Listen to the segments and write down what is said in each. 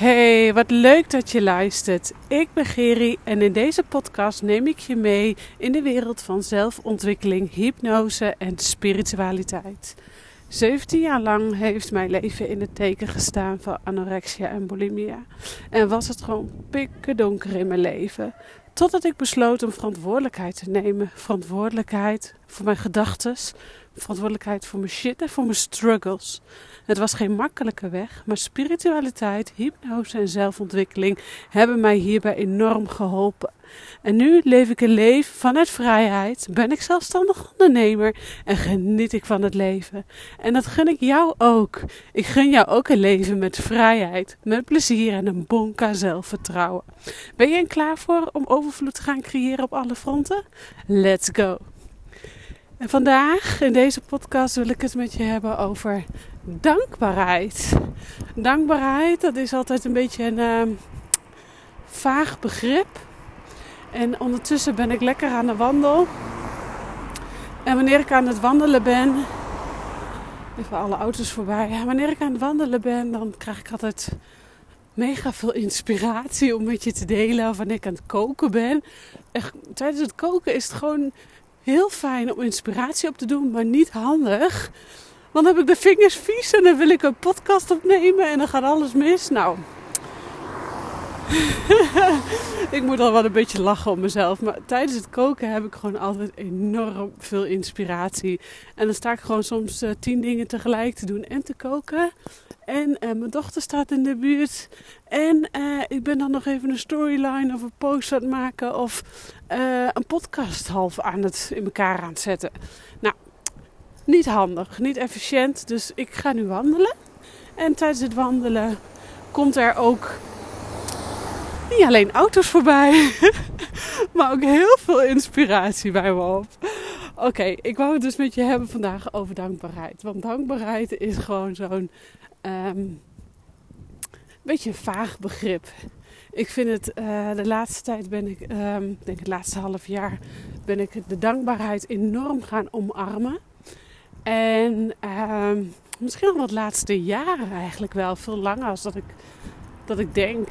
Hey, wat leuk dat je luistert. Ik ben Geri en in deze podcast neem ik je mee in de wereld van zelfontwikkeling, hypnose en spiritualiteit. 17 jaar lang heeft mijn leven in het teken gestaan van anorexia en bulimia. En was het gewoon pikken donker in mijn leven. Totdat ik besloot om verantwoordelijkheid te nemen. Verantwoordelijkheid voor mijn gedachten, verantwoordelijkheid voor mijn shit en voor mijn struggles. Het was geen makkelijke weg, maar spiritualiteit, hypnose en zelfontwikkeling hebben mij hierbij enorm geholpen. En nu leef ik een leven vanuit vrijheid, ben ik zelfstandig ondernemer en geniet ik van het leven. En dat gun ik jou ook. Ik gun jou ook een leven met vrijheid, met plezier en een bonka zelfvertrouwen. Ben je er klaar voor om overvloed te gaan creëren op alle fronten? Let's go! En vandaag in deze podcast wil ik het met je hebben over dankbaarheid. Dankbaarheid, dat is altijd een beetje een uh, vaag begrip. En ondertussen ben ik lekker aan de wandel. En wanneer ik aan het wandelen ben, even alle auto's voorbij. Ja, wanneer ik aan het wandelen ben, dan krijg ik altijd mega veel inspiratie om met je te delen. Of wanneer ik aan het koken ben. Echt, tijdens het koken is het gewoon heel fijn om inspiratie op te doen, maar niet handig. Dan heb ik de vingers vies en dan wil ik een podcast opnemen en dan gaat alles mis. Nou, ik moet al wel een beetje lachen om mezelf. Maar tijdens het koken heb ik gewoon altijd enorm veel inspiratie. En dan sta ik gewoon soms uh, tien dingen tegelijk te doen en te koken. En uh, mijn dochter staat in de buurt. En uh, ik ben dan nog even een storyline of een post aan het maken. Of een podcast half aan het in elkaar aan het zetten. Nou, niet handig, niet efficiënt. Dus ik ga nu wandelen. En tijdens het wandelen komt er ook niet alleen auto's voorbij, maar ook heel veel inspiratie bij me op. Oké, ik wou het dus met je hebben vandaag over dankbaarheid. Want dankbaarheid is gewoon zo'n um, beetje een vaag begrip. Ik vind het, uh, de laatste tijd ben ik, um, denk het laatste half jaar, ben ik de dankbaarheid enorm gaan omarmen. En um, misschien al het laatste jaren eigenlijk wel, veel langer als dat ik dat ik denk.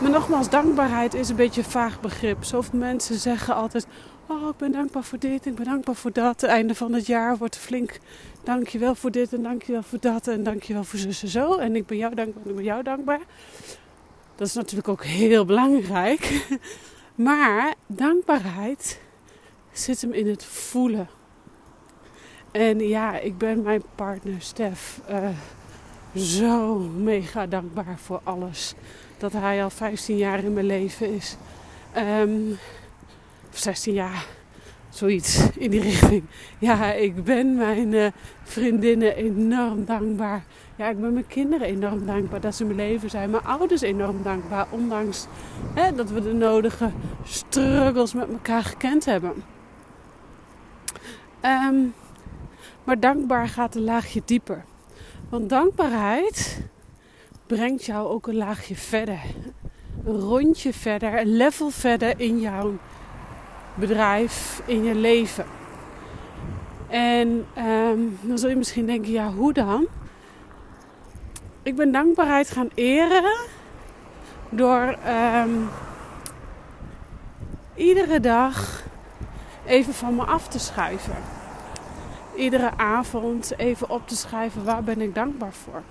Maar nogmaals, dankbaarheid is een beetje een vaag begrip. Zoveel mensen zeggen altijd: Oh, ik ben dankbaar voor dit, ik ben dankbaar voor dat. Het einde van het jaar wordt flink. Dankjewel voor dit en dankjewel voor dat en dankjewel voor zus en zo. En ik ben jou dankbaar en ik ben jou dankbaar. Dat is natuurlijk ook heel belangrijk. Maar dankbaarheid zit hem in het voelen. En ja, ik ben mijn partner Stef. Uh, zo mega dankbaar voor alles. Dat hij al 15 jaar in mijn leven is. Um, of 16 jaar, zoiets in die richting. Ja, ik ben mijn uh, vriendinnen enorm dankbaar. Ja, ik ben mijn kinderen enorm dankbaar dat ze in mijn leven zijn. Mijn ouders enorm dankbaar, ondanks hè, dat we de nodige struggles met elkaar gekend hebben. Um, maar dankbaar gaat een laagje dieper. Want dankbaarheid brengt jou ook een laagje verder. Een rondje verder, een level verder in jouw bedrijf, in je leven. En um, dan zul je misschien denken, ja, hoe dan? Ik ben dankbaarheid gaan eren door um, iedere dag even van me af te schuiven iedere avond even op te schrijven waar ben ik dankbaar voor.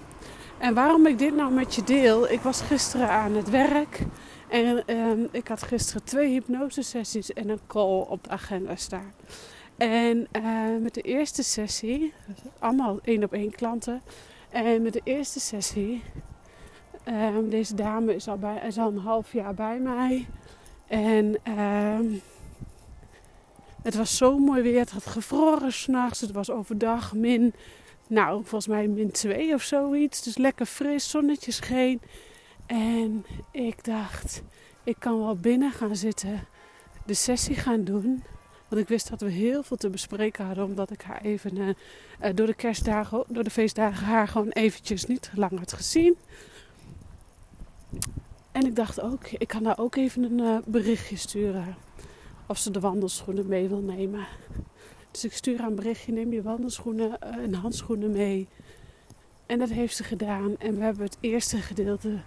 En waarom ik dit nou met je deel, ik was gisteren aan het werk en ehm, ik had gisteren twee hypnosesessies en een call op de agenda staan. En uh, met de eerste sessie, allemaal één op één klanten, en met de eerste sessie, um, deze dame is al, bij, is al een half jaar bij mij. En het was zo mooi weer. Het had gevroren s'nachts. Het was overdag min, nou volgens mij min 2 of zoiets. Dus lekker fris, zonnetje scheen. En ik dacht, ik kan wel binnen gaan zitten, de sessie gaan doen. Want ik wist dat we heel veel te bespreken hadden. Omdat ik haar even uh, door de kerstdagen, door de feestdagen haar gewoon eventjes niet lang had gezien. En ik dacht ook, ik kan haar ook even een uh, berichtje sturen of ze de wandelschoenen mee wil nemen. Dus ik stuur haar een berichtje: neem je wandelschoenen en handschoenen mee. En dat heeft ze gedaan. En we hebben het eerste gedeelte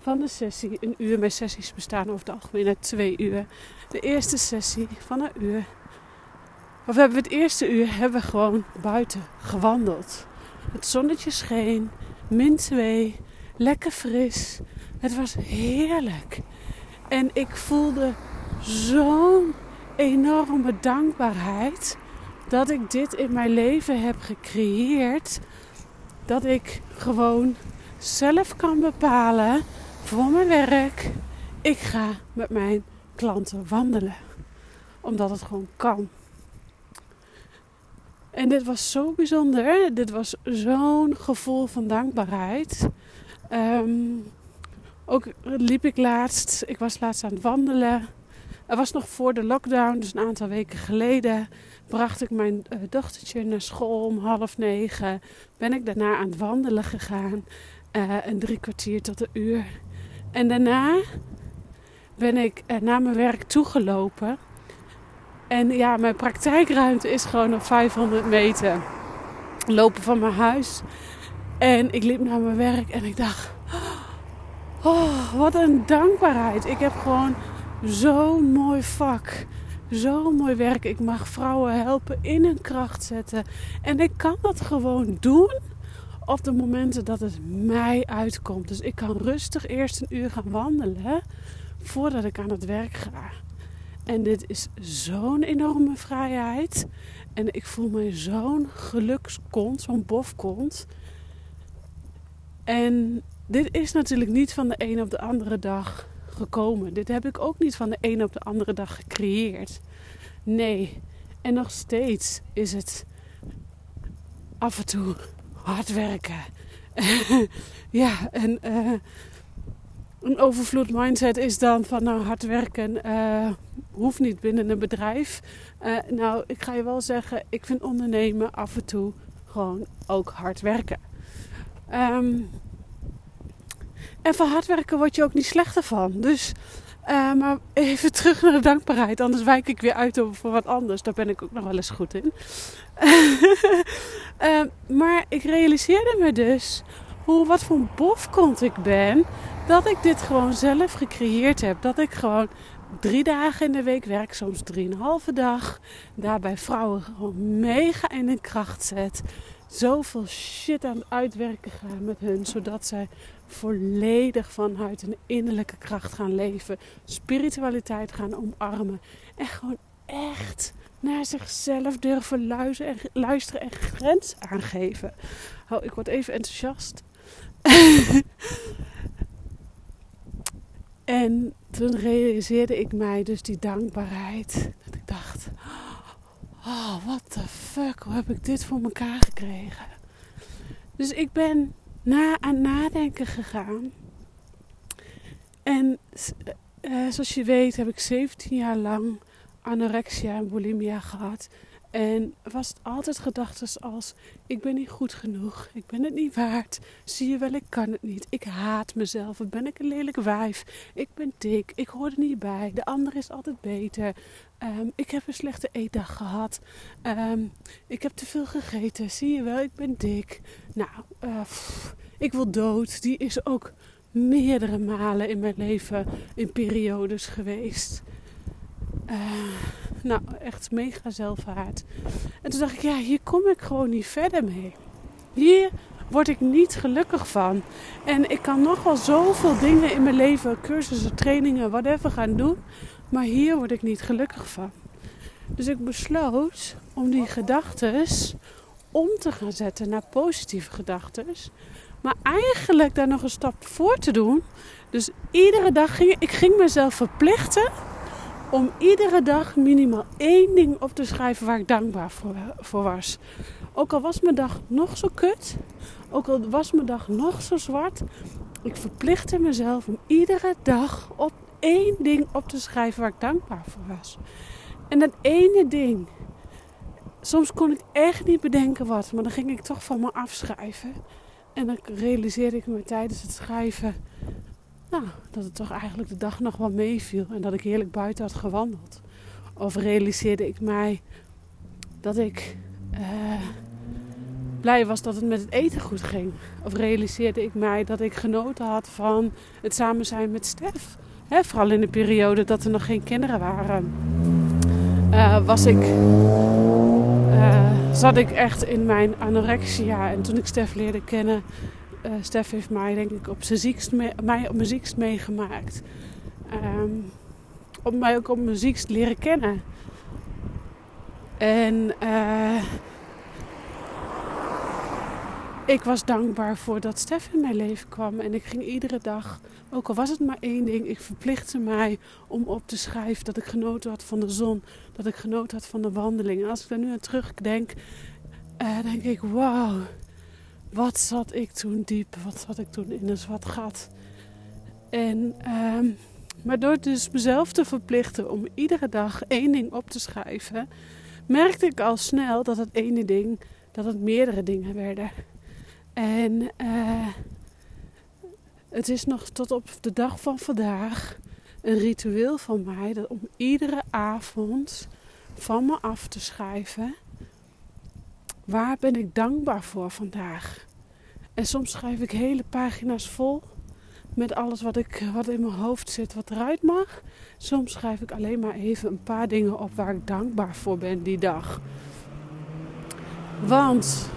van de sessie, een uur. Mijn sessies bestaan over het algemeen uit twee uur. De eerste sessie van een uur. Of hebben we het eerste uur hebben we gewoon buiten gewandeld. Het zonnetje scheen, min 2, lekker fris. Het was heerlijk. En ik voelde zo'n enorme dankbaarheid dat ik dit in mijn leven heb gecreëerd. Dat ik gewoon zelf kan bepalen voor mijn werk. Ik ga met mijn klanten wandelen. Omdat het gewoon kan. En dit was zo bijzonder. Dit was zo'n gevoel van dankbaarheid. Ehm, ook liep ik laatst. Ik was laatst aan het wandelen. Het was nog voor de lockdown, dus een aantal weken geleden. Bracht ik mijn uh, dochtertje naar school om half negen. Ben ik daarna aan het wandelen gegaan. Uh, een drie kwartier tot een uur. En daarna ben ik uh, naar mijn werk toegelopen. En ja, mijn praktijkruimte is gewoon nog 500 meter lopen van mijn huis. En ik liep naar mijn werk en ik dacht: Oh, wat een dankbaarheid. Ik heb gewoon zo'n mooi vak. Zo'n mooi werk. Ik mag vrouwen helpen in hun kracht zetten. En ik kan dat gewoon doen op de momenten dat het mij uitkomt. Dus ik kan rustig eerst een uur gaan wandelen voordat ik aan het werk ga. En dit is zo'n enorme vrijheid. En ik voel me zo'n gelukskont, zo'n bofkont. En dit is natuurlijk niet van de een op de andere dag gekomen. Dit heb ik ook niet van de een op de andere dag gecreëerd. Nee. En nog steeds is het af en toe hard werken. ja, en uh, een overvloed mindset is dan van nou hard werken uh, hoeft niet binnen een bedrijf. Uh, nou, ik ga je wel zeggen, ik vind ondernemen af en toe gewoon ook hard werken. Um, en van hard werken word je ook niet slechter van. Dus, uh, maar even terug naar de dankbaarheid. Anders wijk ik weer uit voor wat anders. Daar ben ik ook nog wel eens goed in. uh, maar ik realiseerde me dus hoe, wat voor een bofkont ik ben. Dat ik dit gewoon zelf gecreëerd heb. Dat ik gewoon drie dagen in de week werk, soms drieënhalve dag. Daarbij vrouwen gewoon mega in hun kracht zet. Zoveel shit aan het uitwerken gaan met hun, zodat zij volledig vanuit hun innerlijke kracht gaan leven. Spiritualiteit gaan omarmen. En gewoon echt naar zichzelf durven luisteren en, luisteren en grens aangeven. Oh, ik word even enthousiast. en toen realiseerde ik mij dus die dankbaarheid. Dat ik dacht, oh, what the fuck, hoe heb ik dit voor elkaar gekregen? Dus ik ben na aan nadenken gegaan. En uh, zoals je weet heb ik 17 jaar lang anorexia en bulimia gehad. En was het altijd gedachten als: ik ben niet goed genoeg, ik ben het niet waard, zie je wel, ik kan het niet, ik haat mezelf, ben ik een lelijk wijf, ik ben dik, ik hoor er niet bij, de ander is altijd beter, um, ik heb een slechte eetdag gehad, um, ik heb te veel gegeten, zie je wel, ik ben dik. Nou, pff, ik wil dood, die is ook meerdere malen in mijn leven in periodes geweest. Uh, nou, echt mega zelfhaat. En toen dacht ik, ja, hier kom ik gewoon niet verder mee. Hier word ik niet gelukkig van. En ik kan nog wel zoveel dingen in mijn leven, cursussen, trainingen, whatever gaan doen. Maar hier word ik niet gelukkig van. Dus ik besloot om die gedachten om te gaan zetten naar positieve gedachten. Maar eigenlijk daar nog een stap voor te doen. Dus iedere dag ging ik ging mezelf verplichten om iedere dag minimaal één ding op te schrijven waar ik dankbaar voor, was. Ook al was mijn dag nog zo kut, ook al was mijn dag nog zo zwart, ik verplichtte mezelf om iedere dag op één ding op te schrijven waar ik dankbaar voor was. En dat ene ding, soms kon ik echt niet bedenken wat, maar dan ging ik toch van me afschrijven. En dan realiseerde ik me tijdens het schrijven nou, dat het toch eigenlijk de dag nog wel meeviel en dat ik heerlijk buiten had gewandeld. Of realiseerde ik mij dat ik uh, blij was dat het met het eten goed ging. Of realiseerde ik mij dat ik genoten had van het samen zijn met Stef. Vooral in de periode dat er nog geen kinderen waren. Uh, was ik, uh, zat ik echt in mijn anorexia. En toen ik Stef leerde kennen, uh, Stef heeft mij denk ik op zijn ziekst, mij op mijn ziekst meegemaakt. Um, op mij ook op mijn ziekst leren kennen. En uh, ik was dankbaar voor dat Stef in mijn leven kwam. En ik ging iedere dag, ook al was het maar één ding, ik verplichtte mij om op te schrijven dat ik genoten had van de zon. Dat ik genoten had van de wandeling. En als ik daar nu aan terugdenk, uh, denk ik, wauw, wat zat ik toen diep? Wat zat ik toen in een zwart gat? En, uh, maar door dus mezelf te verplichten om iedere dag één ding op te schrijven, merkte ik al snel dat het ene ding, dat het meerdere dingen werden. En uh, het is nog tot op de dag van vandaag een ritueel van mij dat om iedere avond van me af te schrijven. Waar ben ik dankbaar voor vandaag? En soms schrijf ik hele pagina's vol met alles wat, ik, wat in mijn hoofd zit, wat eruit mag. Soms schrijf ik alleen maar even een paar dingen op waar ik dankbaar voor ben die dag. Want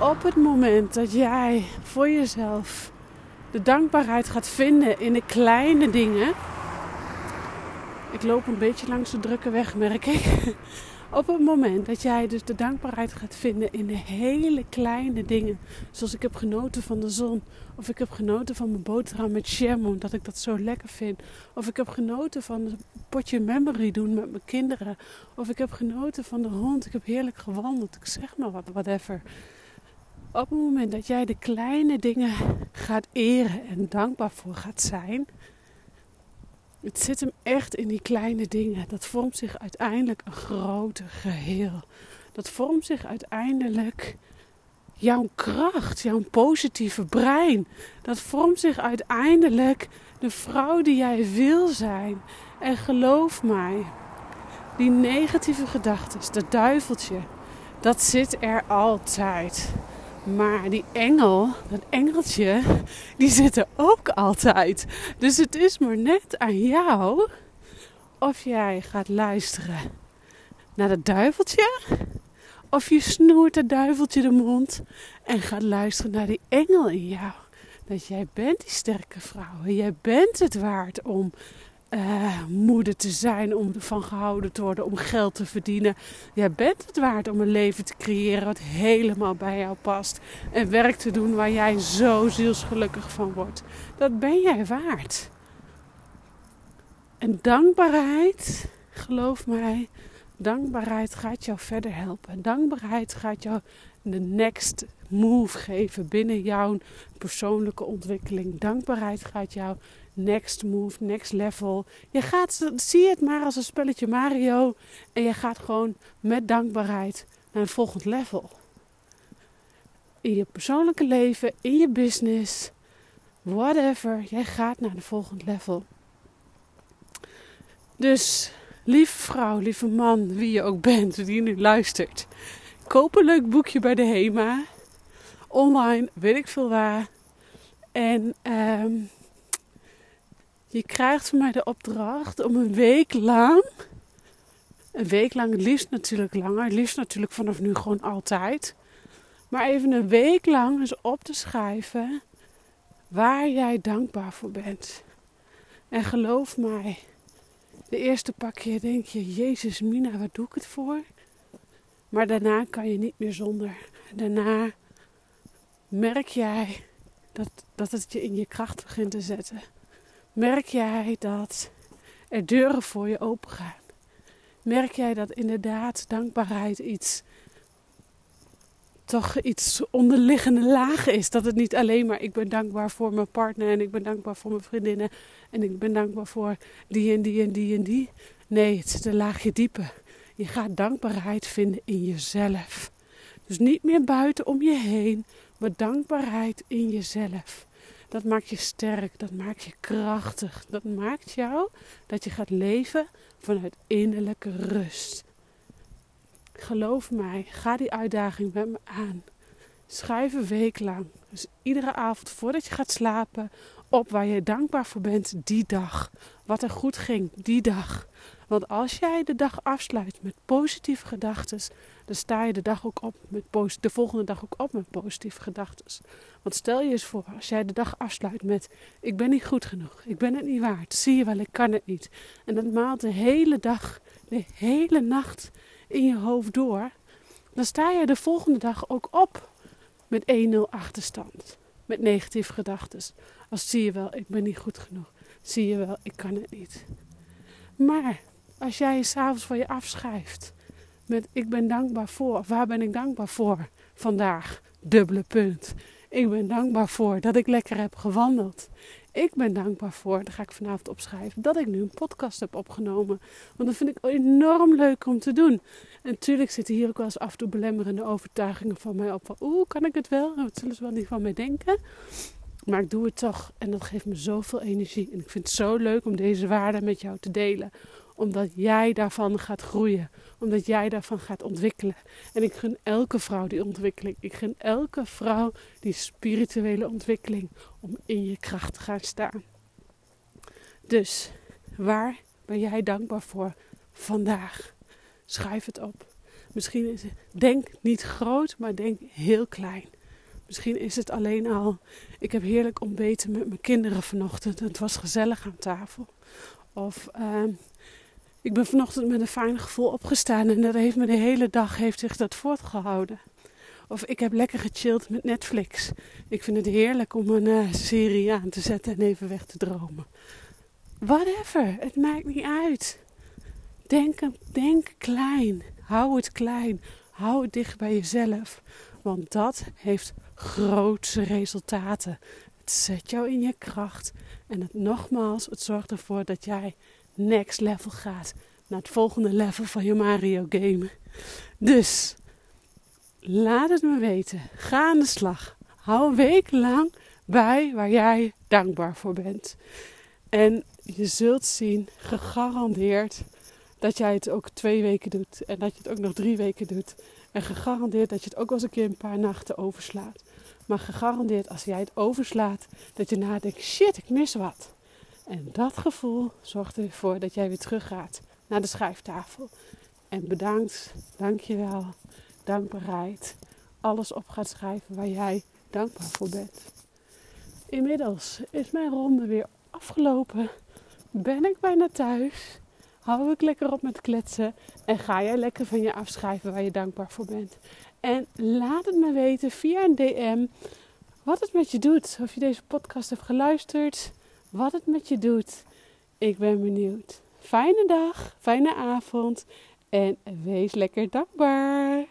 op het moment dat jij voor jezelf de dankbaarheid gaat vinden in de kleine dingen. Ik loop een beetje langs de drukke weg, merk ik. Op het moment dat jij dus de dankbaarheid gaat vinden in de hele kleine dingen. Zoals ik heb genoten van de zon. Of ik heb genoten van mijn boterham met jam, dat ik dat zo lekker vind. Of ik heb genoten van een potje memory doen met mijn kinderen. Of ik heb genoten van de hond. Ik heb heerlijk gewandeld. Ik zeg maar wat, whatever op het moment dat jij de kleine dingen gaat eren en dankbaar voor gaat zijn, het zit hem echt in die kleine dingen. Dat vormt zich uiteindelijk een groter geheel. Dat vormt zich uiteindelijk jouw kracht, jouw positieve brein. Dat vormt zich uiteindelijk de vrouw die jij wil zijn. En geloof mij, die negatieve gedachten, dat duiveltje, dat zit er altijd. Maar die engel, dat engeltje, die zit er ook altijd. Dus het is maar net aan jou of jij gaat luisteren naar dat duiveltje. Of je snoert het duiveltje de mond en gaat luisteren naar die engel in jou. Dat jij bent die sterke vrouw. Jij bent het waard om uh, moeder te zijn, om ervan gehouden te worden, om geld te verdienen. Jij bent het waard om een leven te creëren wat helemaal bij jou past. En werk te doen waar jij zo zielsgelukkig van wordt. Dat ben jij waard. En dankbaarheid, geloof mij, dankbaarheid gaat jou verder helpen. Dankbaarheid gaat jou de next move geven binnen jouw persoonlijke ontwikkeling. Dankbaarheid gaat jou next move, next level. Je gaat, zie het maar als een spelletje Mario. En je gaat gewoon met dankbaarheid naar een volgend level. In je persoonlijke leven, in je business, whatever. Jij gaat naar de volgend level. Dus, lieve vrouw, lieve man, wie je ook bent, die nu luistert. Koop een leuk boekje bij de HEMA. Online, weet ik veel waar. En um, je krijgt van mij de opdracht om een week lang, een week lang, het liefst natuurlijk langer, het liefst natuurlijk vanaf nu gewoon altijd, maar even een week lang eens op te schrijven waar jij dankbaar voor bent. En geloof mij, de eerste paar keer denk je, Jezus Mina, wat doe ik het voor? Maar daarna kan je niet meer zonder. Daarna merk jij dat, dat het je in je kracht begint te zetten merk jij dat er deuren voor je open gaan. Merk jij dat inderdaad dankbaarheid iets toch iets onderliggende lagen is. Dat het niet alleen maar ik ben dankbaar voor mijn partner en ik ben dankbaar voor mijn vriendinnen en ik ben dankbaar voor die en die en die en die. Nee, het zit een laagje dieper. Je gaat dankbaarheid vinden in jezelf. Dus niet meer buiten om je heen, maar dankbaarheid in jezelf. Dat maakt je sterk, dat maakt je krachtig. Dat maakt jou dat je gaat leven vanuit innerlijke rust. Geloof mij, ga die uitdaging met me aan. Schrijf een week lang. Dus iedere avond voordat je gaat slapen op waar je dankbaar voor bent die dag. Wat er goed ging die dag. Want als jij de dag afsluit met positieve gedachten, dan sta je de, dag ook op met de volgende dag ook op met positieve gedachten. Want stel je eens voor, als jij de dag afsluit met: Ik ben niet goed genoeg, ik ben het niet waard, zie je wel, ik kan het niet. En dat maalt de hele dag, de hele nacht in je hoofd door. Dan sta je de volgende dag ook op met 1-0 achterstand. Met negatieve gedachten. Als zie je wel, ik ben niet goed genoeg. Zie je wel, ik kan het niet. Maar als jij je s'avonds van je afschrijft met ik ben dankbaar voor, waar ben ik dankbaar voor vandaag? Dubbele punt. Ik ben dankbaar voor dat ik lekker heb gewandeld. Ik ben dankbaar voor, daar ga ik vanavond opschrijven, dat ik nu een podcast heb opgenomen. Want dat vind ik enorm leuk om te doen. En natuurlijk zitten hier ook wel eens af en toe belemmerende overtuigingen van mij op. Van, Oeh, kan ik het wel? Wat zullen ze wel niet van mij denken? Maar ik doe het toch en dat geeft me zoveel energie. En ik vind het zo leuk om deze waarden met jou te delen omdat jij daarvan gaat groeien. Omdat jij daarvan gaat ontwikkelen. En ik gun elke vrouw die ontwikkeling. Ik gun elke vrouw die spirituele ontwikkeling. Om in je kracht te gaan staan. Dus waar ben jij dankbaar voor vandaag? Schrijf het op. Misschien is het, denk niet groot, maar denk heel klein. Misschien is het alleen al. Ik heb heerlijk ontbeten met mijn kinderen vanochtend. Het was gezellig aan tafel. Of uh, ik ben vanochtend met een fijn gevoel opgestaan en dat heeft me de hele dag heeft zich dat voortgehouden. Of ik heb lekker gechilled met Netflix. Ik vind het heerlijk om een uh, serie aan te zetten en even weg te dromen. Whatever, het maakt niet uit. Denk, denk klein. Hou het klein. Hou het dicht bij jezelf. Want dat heeft grootse resultaten. Zet jou in je kracht. En het nogmaals, het zorgt ervoor dat jij next level gaat. Naar het volgende level van je Mario game. Dus laat het me weten. Ga aan de slag. Hou een week lang bij waar jij dankbaar voor bent. En je zult zien, gegarandeerd, dat jij het ook twee weken doet. En dat je het ook nog drie weken doet. En gegarandeerd dat je het ook wel eens een keer een paar nachten overslaat. Maar gegarandeerd als jij het overslaat, dat je nadenkt: shit, ik mis wat. En dat gevoel zorgt ervoor dat jij weer teruggaat naar de schrijftafel. En bedankt, dankjewel, dankbaarheid. Alles op gaat schrijven waar jij dankbaar voor bent. Inmiddels is mijn ronde weer afgelopen. Ben ik bijna thuis. Hou ik lekker op met kletsen. En ga jij lekker van je afschrijven waar je dankbaar voor bent. En laat het me weten via een DM wat het met je doet. Of je deze podcast hebt geluisterd wat het met je doet. Ik ben benieuwd. Fijne dag, fijne avond en wees lekker dankbaar.